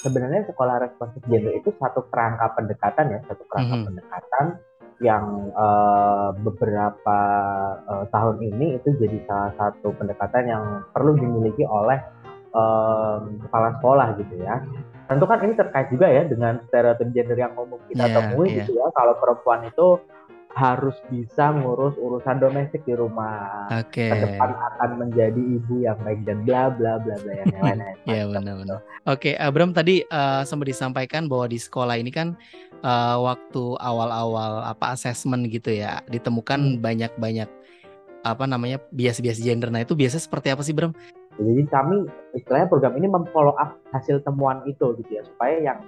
sebenarnya sekolah responsif gender itu satu kerangka pendekatan ya, satu kerangka hmm. pendekatan yang uh, beberapa uh, tahun ini itu jadi salah satu pendekatan yang perlu dimiliki oleh uh, kepala sekolah gitu ya. Tentu kan ini terkait juga ya dengan stereotip gender yang umum kita yeah, temui yeah. gitu ya. Kalau perempuan itu harus bisa ngurus urusan domestik di rumah. Oke. Okay. Ke depan akan menjadi ibu yang baik dan bla bla bla bla yang lain-lain. Iya benar-benar. Oke, okay, Abram tadi uh, sempat disampaikan bahwa di sekolah ini kan uh, waktu awal-awal apa asesmen gitu ya ditemukan banyak-banyak hmm. apa namanya bias-bias gender. Nah itu biasa seperti apa sih Bram? Jadi kami istilahnya program ini memfollow up hasil temuan itu gitu ya supaya yang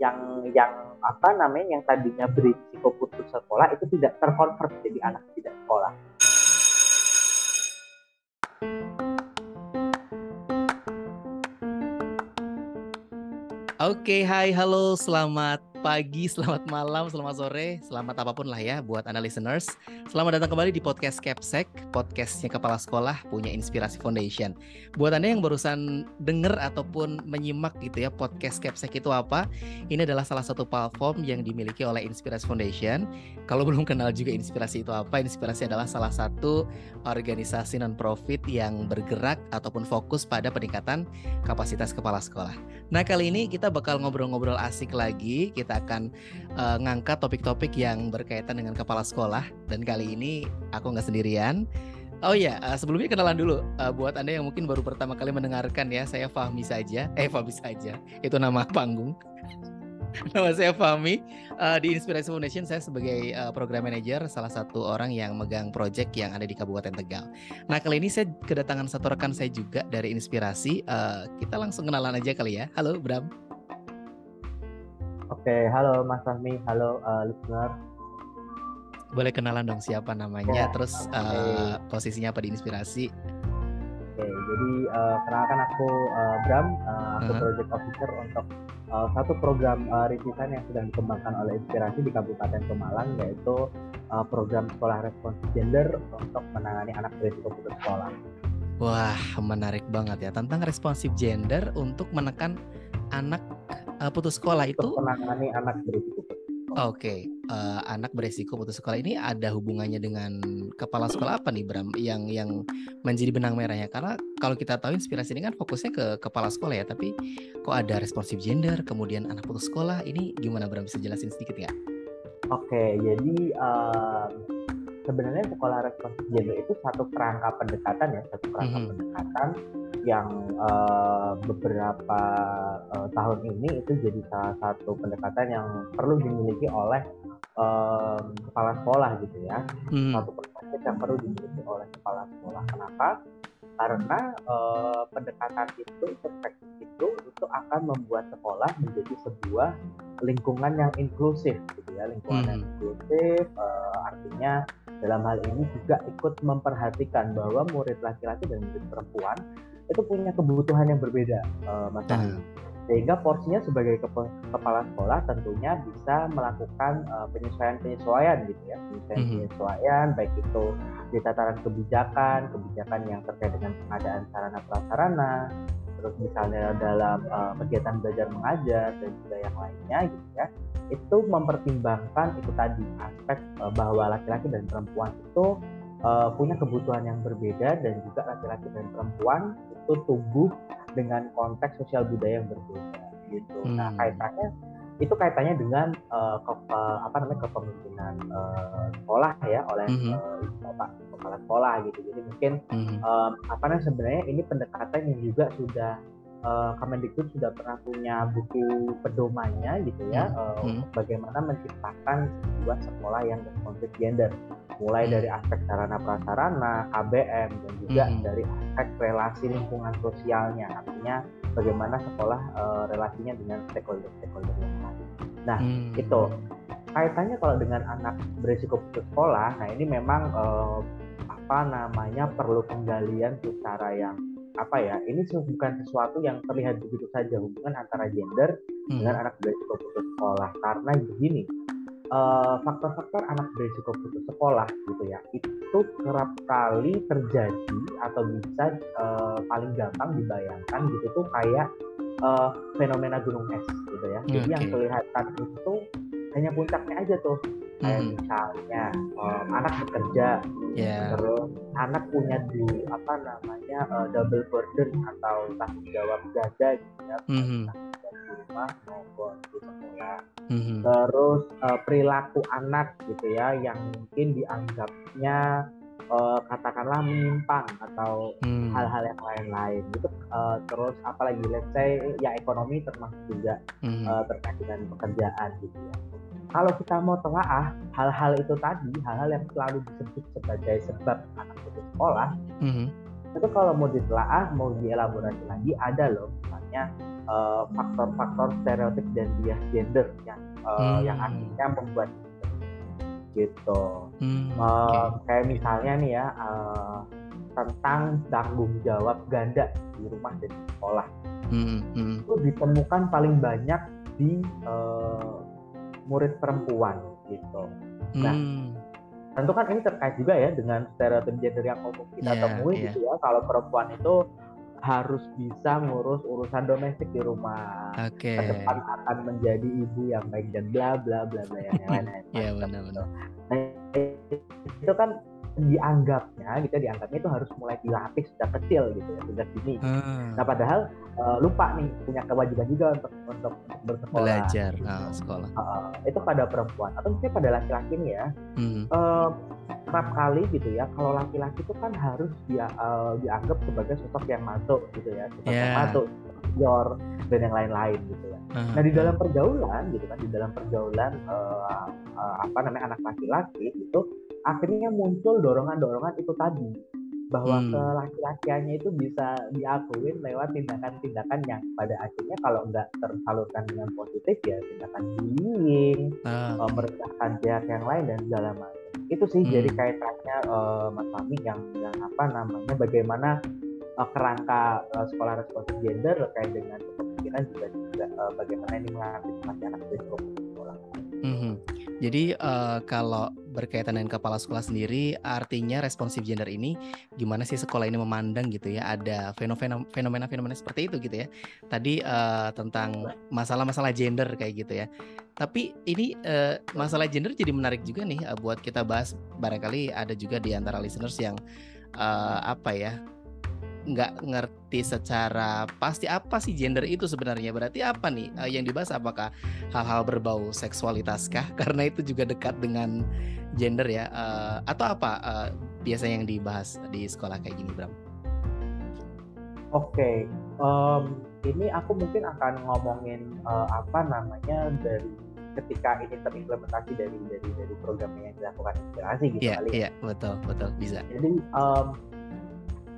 yang yang apa namanya yang tadinya berisiko putus sekolah itu tidak terkonvert jadi anak tidak sekolah. Oke, okay, hai, halo, selamat pagi, selamat malam, selamat sore, selamat apa pun lah ya buat anda listeners. Selamat datang kembali di podcast Capsek, podcastnya Kepala Sekolah punya Inspirasi Foundation. Buat anda yang barusan denger ataupun menyimak gitu ya podcast Capsek itu apa, ini adalah salah satu platform yang dimiliki oleh Inspirasi Foundation. Kalau belum kenal juga Inspirasi itu apa, Inspirasi adalah salah satu organisasi non-profit yang bergerak ataupun fokus pada peningkatan kapasitas kepala sekolah. Nah kali ini kita bakal ngobrol-ngobrol asik lagi, kita kita akan uh, ngangkat topik-topik yang berkaitan dengan kepala sekolah dan kali ini aku nggak sendirian. Oh ya, uh, sebelumnya kenalan dulu uh, buat anda yang mungkin baru pertama kali mendengarkan ya, saya Fahmi saja, eh Fahmi saja, itu nama panggung. nama saya Fahmi uh, di Inspirasi Foundation saya sebagai uh, program manager salah satu orang yang megang project yang ada di Kabupaten Tegal. Nah kali ini saya kedatangan satu rekan saya juga dari Inspirasi. Uh, kita langsung kenalan aja kali ya. Halo Bram. Oke, halo Mas Fahmi, halo uh, listener. Boleh kenalan dong siapa namanya, ya, terus okay. uh, eh, posisinya apa di Inspirasi? Oke, jadi uh, kenalkan aku uh, Bram, uh, aku uh -huh. project officer untuk uh, satu program uh, rintisan yang sedang dikembangkan oleh Inspirasi di Kabupaten Pemalang, yaitu uh, program sekolah responsif gender untuk menangani anak berisiko putus sekolah. Wah, menarik banget ya tentang responsif gender untuk menekan anak uh, putus sekolah itu menangani anak berisiko Oke, okay. uh, eh, anak beresiko putus sekolah ini ada hubungannya dengan kepala sekolah apa nih Bram yang yang menjadi benang merahnya? Karena kalau kita tahu inspirasi ini kan fokusnya ke kepala sekolah ya, tapi kok ada responsif gender, kemudian anak putus sekolah ini gimana Bram bisa jelasin sedikit ya? Oke, okay, jadi uh, sebenarnya sekolah responsif gender itu satu kerangka pendekatan ya, satu kerangka mm -hmm. pendekatan yang uh, beberapa uh, tahun ini itu jadi salah satu pendekatan yang perlu dimiliki oleh uh, kepala sekolah gitu ya hmm. satu pendekatan yang perlu dimiliki oleh kepala sekolah kenapa karena uh, pendekatan itu perspektif itu itu akan membuat sekolah menjadi sebuah lingkungan yang inklusif gitu ya lingkungan hmm. yang inklusif uh, artinya dalam hal ini juga ikut memperhatikan bahwa murid laki-laki dan murid perempuan itu punya kebutuhan yang berbeda uh, Mas hmm. sehingga porsinya sebagai kepala sekolah tentunya bisa melakukan uh, penyesuaian-penyesuaian gitu ya penyesuaian-penyesuaian hmm. baik itu di tataran kebijakan kebijakan yang terkait dengan pengadaan sarana prasarana terus misalnya dalam uh, kegiatan belajar mengajar dan juga yang lainnya gitu ya itu mempertimbangkan itu tadi aspek uh, bahwa laki-laki dan perempuan itu uh, punya kebutuhan yang berbeda dan juga laki-laki dan perempuan itu tumbuh dengan konteks sosial budaya yang berbeda gitu. Nah, hmm. Nah kaitannya itu kaitannya dengan uh, ke, apa namanya kepemimpinan uh, sekolah ya oleh mm -hmm. uh, bapak kepala sekolah gitu. Jadi mungkin mm -hmm. um, apa namanya sebenarnya ini pendekatan yang juga sudah uh, Kemendikbud sudah pernah punya buku pedomannya gitu ya hmm. uh, bagaimana menciptakan sebuah sekolah yang responsif gender mulai hmm. dari aspek sarana prasarana, KBM dan juga hmm. dari aspek relasi lingkungan sosialnya artinya bagaimana sekolah uh, relasinya dengan stakeholder-stakeholder yang lain. Nah hmm. itu kaitannya kalau dengan anak berisiko putus sekolah, nah ini memang uh, apa namanya perlu penggalian secara yang apa ya ini bukan sesuatu yang terlihat begitu saja hubungan antara gender hmm. dengan anak berisiko putus sekolah karena begini faktor eh, faktor-faktor anak berisiko putus sekolah gitu ya itu kerap kali terjadi atau bisa uh, paling gampang dibayangkan gitu tuh kayak uh, fenomena gunung es gitu ya. Jadi okay. yang kelihatan itu hanya puncaknya aja tuh. Kayak hmm. misalnya um, anak bekerja, yeah. terus anak punya di apa namanya uh, double burden atau tanggung jawab ganda gitu ya. Hmm. di rumah maupun di sekolah. Hmm. Terus uh, perilaku anak gitu ya yang mungkin dianggapnya uh, katakanlah menyimpang atau hmm. hal-hal yang lain-lain itu uh, terus apalagi let's say ya ekonomi termasuk juga hmm. uh, terkait dengan pekerjaan gitu ya kalau kita mau telaah hal-hal itu tadi hal-hal yang selalu disebut sebagai sebab anak putus sekolah hmm. itu kalau mau ditelaah mau dielaborasi lagi ada loh misalnya faktor-faktor uh, stereotip dan bias gender yang uh, hmm. yang akhirnya membuat gitu. Hmm, uh, okay. Kayak misalnya nih ya uh, tentang tanggung jawab ganda di rumah dan di sekolah. Hmm, hmm. Itu ditemukan paling banyak di uh, murid perempuan gitu. Nah, hmm. tentu kan ini terkait juga ya dengan stereotip gender yang umum kita yeah, temui yeah. gitu ya. Kalau perempuan itu harus bisa ngurus urusan domestik di rumah. Oke. Okay. Ke depan akan menjadi ibu yang baik dan bla bla bla bla yang lain-lain. Iya benar-benar. Nah, itu kan dianggapnya gitu dianggapnya itu harus mulai dilatih sejak kecil gitu ya sejak dini. Hmm. Nah padahal uh, lupa nih punya kewajiban juga untuk untuk bersekolah. Belajar nah, sekolah. Uh, itu pada perempuan atau mungkin pada laki-laki nih ya. Hmm. Uh, kerap kali gitu ya kalau laki-laki itu kan harus dia uh, dianggap sebagai sosok yang masuk gitu ya sosok yeah. yang masuk senior dan yang lain-lain gitu ya. Uh-huh. Nah di dalam pergaulan gitu kan di dalam pergaulan uh, uh, apa namanya anak laki-laki itu akhirnya muncul dorongan-dorongan itu tadi bahwa hmm. kelaki-lakiannya itu bisa diakuin lewat tindakan-tindakan yang pada akhirnya kalau nggak tersalurkan dengan positif ya tindakan bullying, uh. merendahkan pihak yang lain dan segala macam. Itu sih hmm. jadi kaitannya uh, Mas Fahmi yang yang apa namanya bagaimana uh, kerangka uh, sekolah responsif gender terkait dengan kepemimpinan juga juga uh, bagaimana ini mengantisipasi anak berisiko sekolah. Mm -hmm. Jadi uh, kalau berkaitan dengan kepala sekolah sendiri, artinya responsif gender ini gimana sih sekolah ini memandang gitu ya? Ada fenomena-fenomena seperti itu gitu ya. Tadi uh, tentang masalah-masalah gender kayak gitu ya. Tapi ini uh, masalah gender jadi menarik juga nih uh, buat kita bahas. Barangkali ada juga di antara listeners yang uh, apa ya nggak ngerti secara pasti apa sih gender itu sebenarnya berarti apa nih uh, yang dibahas apakah hal-hal berbau seksualitas kah karena itu juga dekat dengan gender ya uh, atau apa uh, biasanya yang dibahas di sekolah kayak gini Bram? Oke, okay. um, ini aku mungkin akan ngomongin uh, apa namanya dari ketika ini terimplementasi dari dari dari program yang dilakukan inspirasi gitu yeah, kali. Ya. Iya, yeah, betul, betul, bisa. Jadi um,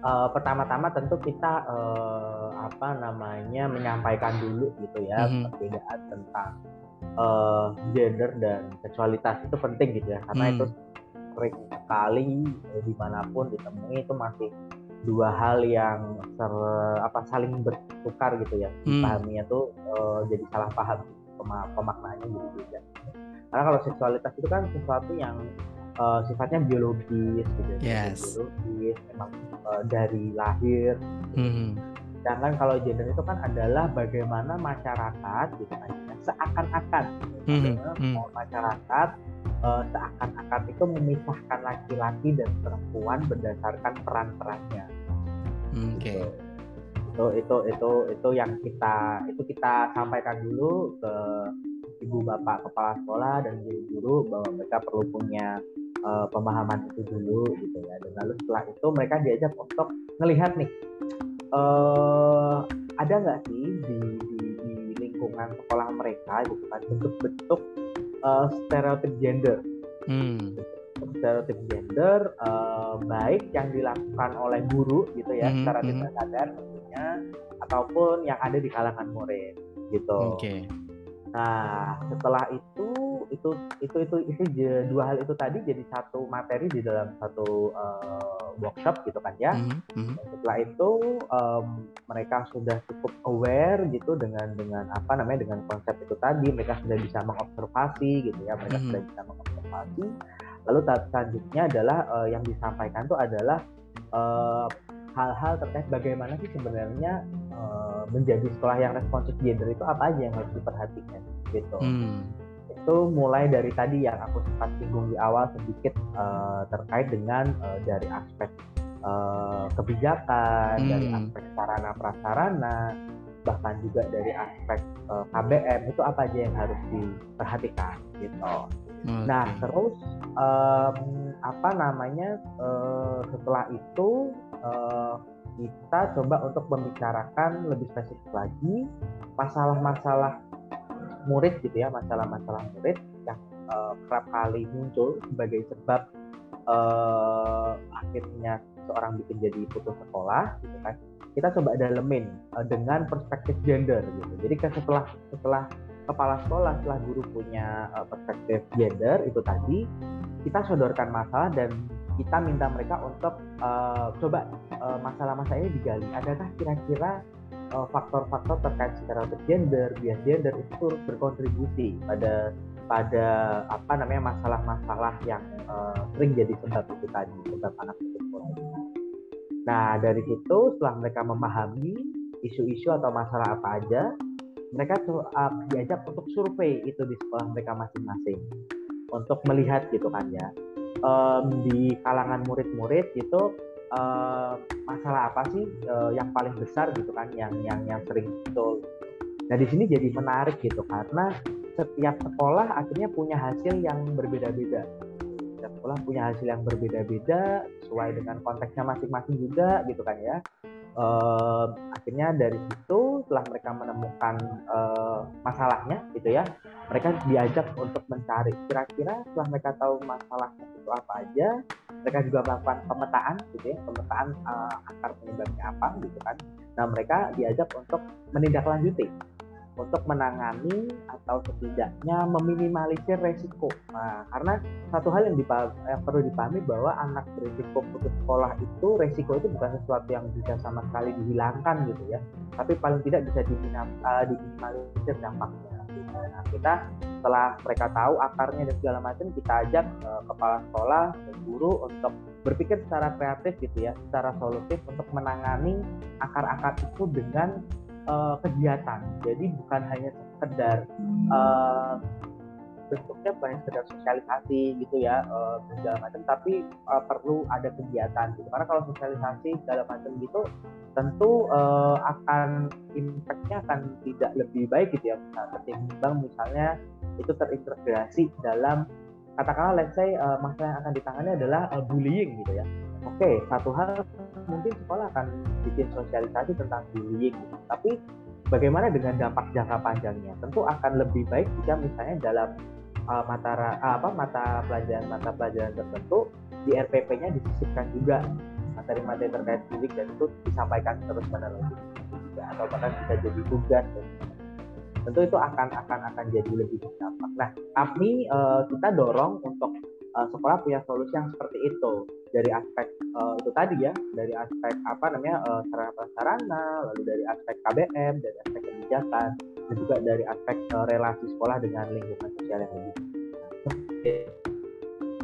uh, pertama-tama tentu kita uh, apa namanya menyampaikan dulu gitu ya mm-hmm. perbedaan tentang uh, gender dan seksualitas itu penting gitu ya karena mm. itu sering sekali eh, di mana pun ditemui itu masih dua hal yang ser, apa saling bertukar gitu ya mm. tuh uh, jadi salah paham pemaknaannya jadi beda karena kalau seksualitas itu kan sesuatu yang uh, sifatnya biologis gitu ya. yes. biologis memang uh, dari lahir mm-hmm. sedangkan kalau gender itu kan adalah bagaimana masyarakat gitu kan seakan-akan mm-hmm. mm-hmm. masyarakat uh, seakan-akan itu memisahkan laki-laki dan perempuan berdasarkan peran-perannya oke okay. itu itu itu itu yang kita itu kita sampaikan dulu ke ibu bapak kepala sekolah dan guru-guru bahwa mereka perlu punya uh, pemahaman itu dulu gitu ya dan lalu setelah itu mereka diajak untuk melihat nih uh, ada nggak sih di, di, di lingkungan sekolah mereka gitu kan bentuk-bentuk uh, stereotip gender hmm. stereotip gender uh, baik yang dilakukan oleh guru gitu ya hmm, secara hmm. tidak sadar tentunya ataupun yang ada di kalangan murid gitu. Okay. Nah setelah itu itu itu itu itu dua hal itu tadi jadi satu materi di dalam satu uh, workshop gitu kan ya. Mm-hmm. Setelah itu um, mereka sudah cukup aware gitu dengan dengan apa namanya dengan konsep itu tadi mereka sudah bisa mengobservasi gitu ya mereka mm-hmm. sudah bisa mengobservasi. Lalu tahap selanjutnya adalah uh, yang disampaikan itu adalah uh, hal-hal terkait bagaimana sih sebenarnya uh, uh, menjadi sekolah yang responsif gender itu apa aja yang harus diperhatikan gitu. Hmm. Itu mulai dari tadi yang aku sempat singgung di awal sedikit uh, terkait dengan uh, dari aspek uh, kebijakan, hmm. dari aspek sarana prasarana, bahkan juga dari aspek uh, KBM itu apa aja yang harus diperhatikan gitu. Okay. Nah terus um, apa namanya uh, setelah itu uh, kita coba untuk membicarakan lebih spesifik lagi masalah-masalah murid gitu ya masalah-masalah murid yang uh, kerap kali muncul sebagai sebab uh, akhirnya seorang bikin jadi putus sekolah gitu kan. Kita coba dalemin uh, dengan perspektif gender gitu. Jadi setelah setelah kepala sekolah setelah guru punya uh, perspektif gender itu tadi kita sodorkan masalah dan kita minta mereka untuk uh, coba uh, masalah-masalah ini digali. Adakah kira-kira faktor-faktor terkait stereotip gender, bias gender itu berkontribusi pada pada apa namanya masalah-masalah yang uh, sering jadi sebab itu tadi sebab anak putus sekolah. Nah dari situ setelah mereka memahami isu-isu atau masalah apa aja, mereka uh, diajak untuk survei itu di sekolah mereka masing-masing. Untuk melihat gitu kan ya um, di kalangan murid-murid itu uh, masalah apa sih uh, yang paling besar gitu kan yang yang yang sering muncul. Nah di sini jadi menarik gitu karena setiap sekolah akhirnya punya hasil yang berbeda-beda. Setiap sekolah punya hasil yang berbeda-beda sesuai dengan konteksnya masing-masing juga gitu kan ya. Uh, akhirnya dari situ setelah mereka menemukan uh, masalahnya gitu ya mereka diajak untuk mencari kira-kira setelah mereka tahu masalahnya itu apa aja mereka juga melakukan pemetaan gitu ya pemetaan uh, akar penyebabnya apa gitu kan nah mereka diajak untuk menindaklanjuti untuk menangani atau setidaknya meminimalisir resiko. Nah, karena satu hal yang, yang perlu dipahami bahwa anak berisiko putus sekolah itu resiko itu bukan sesuatu yang bisa sama sekali dihilangkan gitu ya, tapi paling tidak bisa eh, diminimalisir dampaknya. Nah, kita setelah mereka tahu akarnya dan segala macam, kita ajak uh, kepala sekolah dan guru untuk berpikir secara kreatif gitu ya, secara solutif untuk menangani akar-akar itu dengan uh, kegiatan. Jadi bukan hanya sekedar uh, bentuknya bukan sekedar sosialisasi gitu ya uh, segala macam, tapi uh, perlu ada kegiatan gitu. Karena kalau sosialisasi segala macam gitu, tentu uh, akan impactnya akan tidak lebih baik gitu ya. Nah, ketimbang misalnya itu terintegrasi dalam katakanlah let's say uh, masalah yang akan ditangani adalah uh, bullying gitu ya oke okay, satu hal mungkin sekolah akan bikin sosialisasi tentang bullying gitu. tapi bagaimana dengan dampak jangka panjangnya tentu akan lebih baik jika misalnya dalam uh, mata uh, apa mata pelajaran mata pelajaran tertentu di RPP-nya disisipkan juga. Materi-materi terkait bullying dan itu disampaikan terus menerus. Atau bahkan bisa jadi tugas. Dan tentu itu akan akan akan jadi lebih berdampak. Nah, kami uh, kita dorong untuk uh, sekolah punya solusi yang seperti itu. Dari aspek uh, itu tadi ya dari aspek apa namanya uh, sarana prasarana lalu dari aspek KBM dari aspek kebijakan dan juga dari aspek uh, relasi sekolah dengan lingkungan sosial yang lebih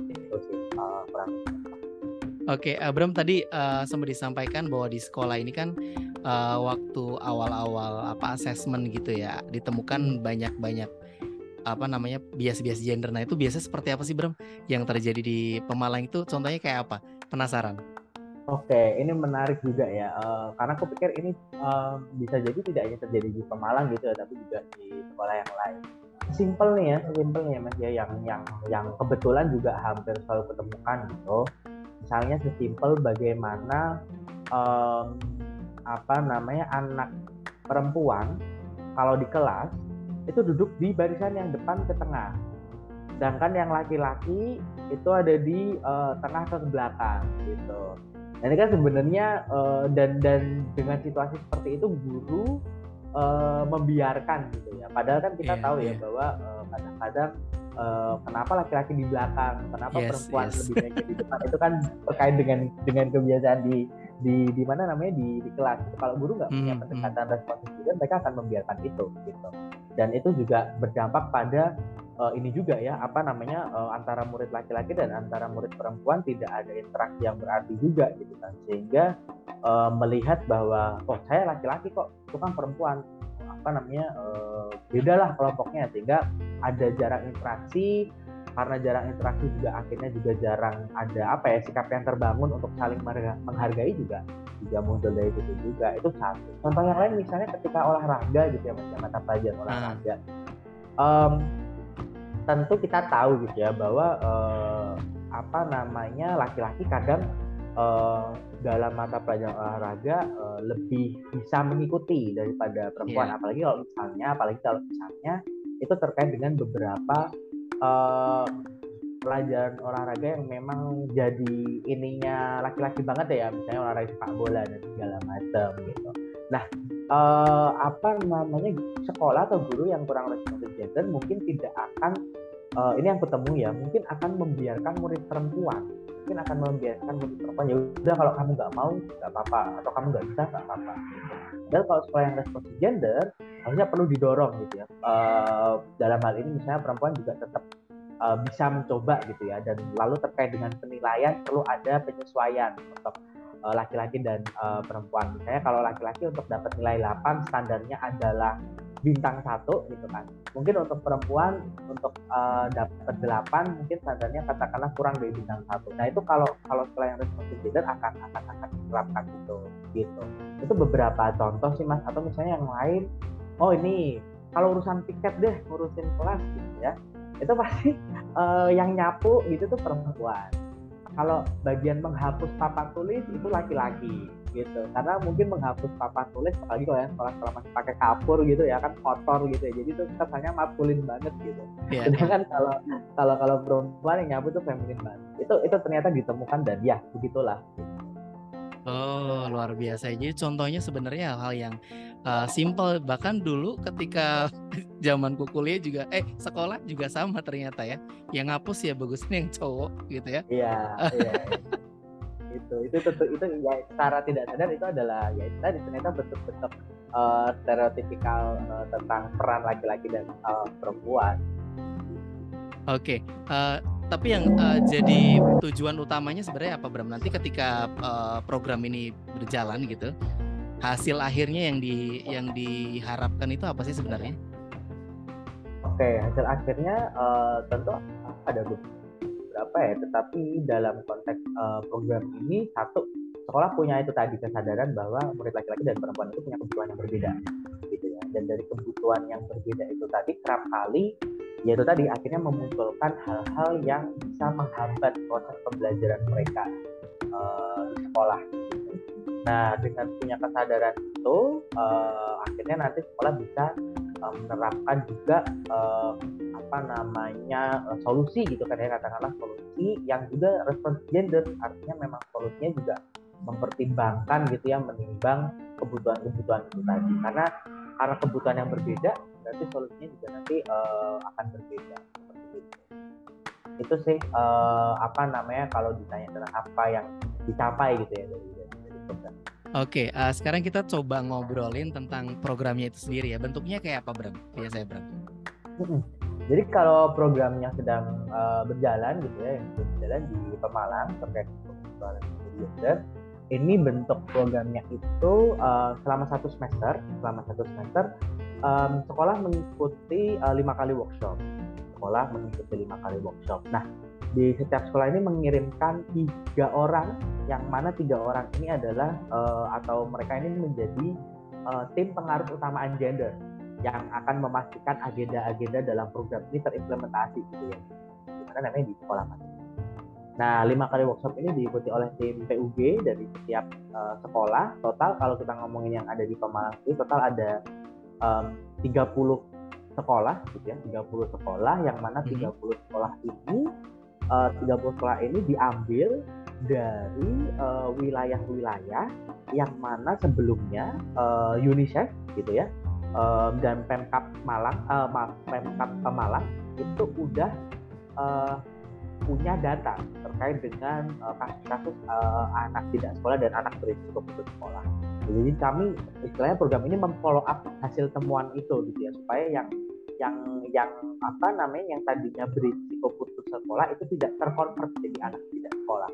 itu sih uh, Oke, Abram tadi uh, sempat disampaikan bahwa di sekolah ini kan uh, waktu awal-awal apa asesmen gitu ya, ditemukan banyak-banyak apa namanya bias-bias gender. Nah itu biasa seperti apa sih Bram yang terjadi di Pemalang itu? Contohnya kayak apa? Penasaran. Oke, ini menarik juga ya, uh, karena aku pikir ini uh, bisa jadi tidak hanya terjadi di Pemalang gitu ya, tapi juga di sekolah yang lain. Simple nih ya, simple nih ya mas ya, yang yang yang kebetulan juga hampir selalu ketemukan gitu. Misalnya sesimpel bagaimana um, apa namanya anak perempuan kalau di kelas itu duduk di barisan yang depan ke tengah. Sedangkan yang laki-laki itu ada di uh, tengah ke belakang gitu. Nah, ini kan sebenarnya uh, dan dan dengan situasi seperti itu guru uh, membiarkan gitu ya. Padahal kan kita yeah, tahu yeah. ya bahwa kadang-kadang uh, kenapa laki-laki di belakang, kenapa yes, perempuan yes. lebih banyak di depan itu kan terkait dengan dengan kebiasaan di di di mana namanya di, di kelas. Kalau guru nggak punya hmm, pendekatan hmm. responsif juga mereka akan membiarkan itu gitu. Dan itu juga berdampak pada uh, ini juga ya apa namanya uh, antara murid laki-laki dan antara murid perempuan tidak ada interaksi yang berarti juga gitu kan. Sehingga uh, melihat bahwa oh saya laki-laki kok itu kan perempuan. Apa namanya uh, beda lah kelompoknya sehingga ada jarak interaksi karena jarang interaksi juga akhirnya juga jarang ada apa ya sikap yang terbangun untuk saling menghargai juga juga muncul dari situ juga itu satu contoh yang lain misalnya ketika olahraga gitu ya macam mata pelajaran hmm. olahraga um, tentu kita tahu gitu ya bahwa uh, apa namanya laki-laki kadang uh, dalam mata pelajaran olahraga uh, lebih bisa mengikuti daripada perempuan yeah. apalagi kalau misalnya apalagi kalau misalnya itu terkait dengan beberapa uh, pelajaran olahraga yang memang jadi ininya laki-laki banget ya misalnya olahraga sepak bola dan segala macam gitu nah uh, apa namanya sekolah atau guru yang kurang responsif gender mungkin tidak akan uh, ini yang ketemu ya mungkin akan membiarkan murid perempuan mungkin akan membiarkan murid perempuan ya udah kalau kamu nggak mau nggak apa-apa atau kamu nggak bisa nggak apa-apa gitu. dan kalau sekolah yang responsif gender harusnya perlu didorong gitu ya. Uh, dalam hal ini misalnya perempuan juga tetap uh, bisa mencoba gitu ya dan lalu terkait dengan penilaian perlu ada penyesuaian untuk uh, laki-laki dan uh, perempuan. Misalnya kalau laki-laki untuk dapat nilai 8 standarnya adalah bintang satu gitu kan. Mungkin untuk perempuan untuk uh, dapat 8 mungkin standarnya katakanlah kurang dari bintang satu. Nah itu kalau kalau setelah yang responsif gender akan akan akan diterapkan gitu gitu. Itu beberapa contoh sih mas. Atau misalnya yang lain oh ini. Kalau urusan tiket deh ngurusin kelas gitu ya. Itu pasti uh, yang nyapu gitu tuh perempuan. Kalau bagian menghapus papan tulis itu laki-laki gitu. Karena mungkin menghapus papan tulis apalagi kalau yang sekolah sekolah masih pakai kapur gitu ya kan kotor gitu ya. Jadi itu kesannya mapulin banget gitu. Yeah. sedangkan kalau kalau kalau perempuan yang nyapu itu feminin banget. Itu itu ternyata ditemukan dan ya begitulah Oh, luar biasa. Jadi contohnya sebenarnya hal-hal yang uh, simple bahkan dulu ketika zaman kuliah juga eh sekolah juga sama ternyata ya. Yang ngapus ya bagusnya yang cowok gitu ya. Iya, iya. itu itu tentu itu ya secara tidak sadar itu adalah ya itu tadi ternyata bentuk-bentuk uh, stereotipikal uh, tentang peran laki-laki dan uh, perempuan. Oke, okay. uh, tapi yang uh, jadi tujuan utamanya sebenarnya apa Bram? Nanti ketika uh, program ini berjalan gitu, hasil akhirnya yang di yang diharapkan itu apa sih sebenarnya? Oke, hasil akhirnya uh, tentu ada beberapa ya, tetapi dalam konteks uh, program ini satu sekolah punya itu tadi kesadaran bahwa murid laki-laki dan perempuan itu punya kebutuhan yang berbeda gitu ya. Dan dari kebutuhan yang berbeda itu tadi kerap kali yaitu tadi akhirnya memunculkan hal-hal yang bisa menghambat proses pembelajaran mereka uh, di sekolah. Nah, dengan punya kesadaran itu, uh, akhirnya nanti sekolah bisa uh, menerapkan juga uh, apa namanya uh, solusi gitu kan ya katakanlah solusi yang juga respons gender artinya memang solusinya juga mempertimbangkan gitu ya menimbang kebutuhan-kebutuhan itu tadi karena karena kebutuhan yang berbeda berarti solusinya juga nanti uh, akan berbeda seperti itu itu sih uh, apa namanya kalau ditanya tentang apa yang dicapai gitu ya dari dari, dari program Oke, uh, sekarang kita coba ngobrolin tentang programnya itu sendiri ya. Bentuknya kayak apa, Bram? Biasanya, Bram. Jadi kalau programnya sedang uh, berjalan gitu ya, yang berjalan di Pemalang terkait persoalan gender, ini bentuk programnya itu uh, selama satu semester, selama satu semester um, sekolah mengikuti uh, lima kali workshop. Sekolah mengikuti lima kali workshop. Nah, di setiap sekolah ini mengirimkan tiga orang, yang mana tiga orang ini adalah uh, atau mereka ini menjadi uh, tim pengaruh utama gender yang akan memastikan agenda-agenda dalam program ini terimplementasi gitu ya. Gimana namanya di sekolah masing Nah, lima kali workshop ini diikuti oleh tim PUG dari setiap uh, sekolah. Total kalau kita ngomongin yang ada di Pemalang itu total ada um, 30 sekolah gitu ya 30 sekolah yang mana 30 mhm. sekolah ini uh, 30 sekolah ini diambil dari uh, wilayah-wilayah yang mana sebelumnya uh, UNICEF gitu ya uh, dan Pemkap Malang uh, Pemkap Malang itu udah uh, punya data terkait dengan kasus-kasus uh, uh, anak tidak sekolah dan anak berisiko putus sekolah. Jadi kami istilahnya program ini memfollow up hasil temuan itu gitu ya supaya yang yang yang apa namanya yang tadinya berisiko putus sekolah itu tidak terkonvert jadi anak tidak sekolah.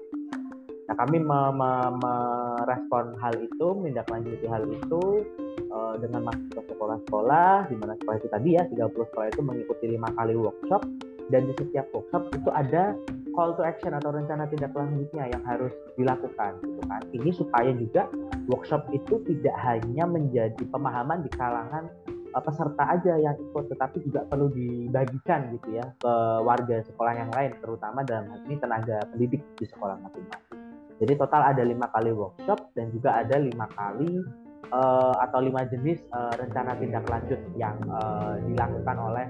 Nah kami merespon hal itu, menindaklanjuti hal itu uh, dengan masuk ke sekolah-sekolah, di mana sekolah itu tadi ya 30 sekolah itu mengikuti lima kali workshop dan di setiap workshop itu ada call to action atau rencana tindak lanjutnya yang harus dilakukan gitu kan. Ini supaya juga workshop itu tidak hanya menjadi pemahaman di kalangan uh, peserta aja yang ikut tetapi juga perlu dibagikan gitu ya ke warga sekolah yang lain terutama dalam hal ini tenaga pendidik di sekolah masing-masing. Jadi total ada lima kali workshop dan juga ada lima kali uh, atau lima jenis uh, rencana tindak lanjut yang uh, dilakukan oleh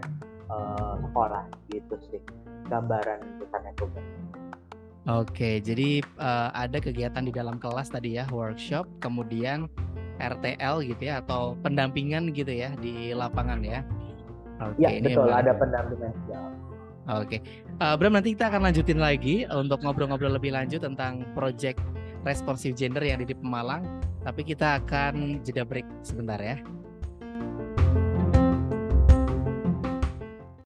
uh, sekolah gitu sih gambaran besarnya program. Oke, jadi uh, ada kegiatan di dalam kelas tadi ya, workshop, kemudian RTL gitu ya, atau pendampingan gitu ya di lapangan ya. Oke, ya, ini betul, ada pendampingan. Ya. Oke, uh, Bram nanti kita akan lanjutin lagi untuk ngobrol-ngobrol lebih lanjut tentang project responsive gender yang ada di Pemalang. Tapi kita akan jeda break sebentar ya.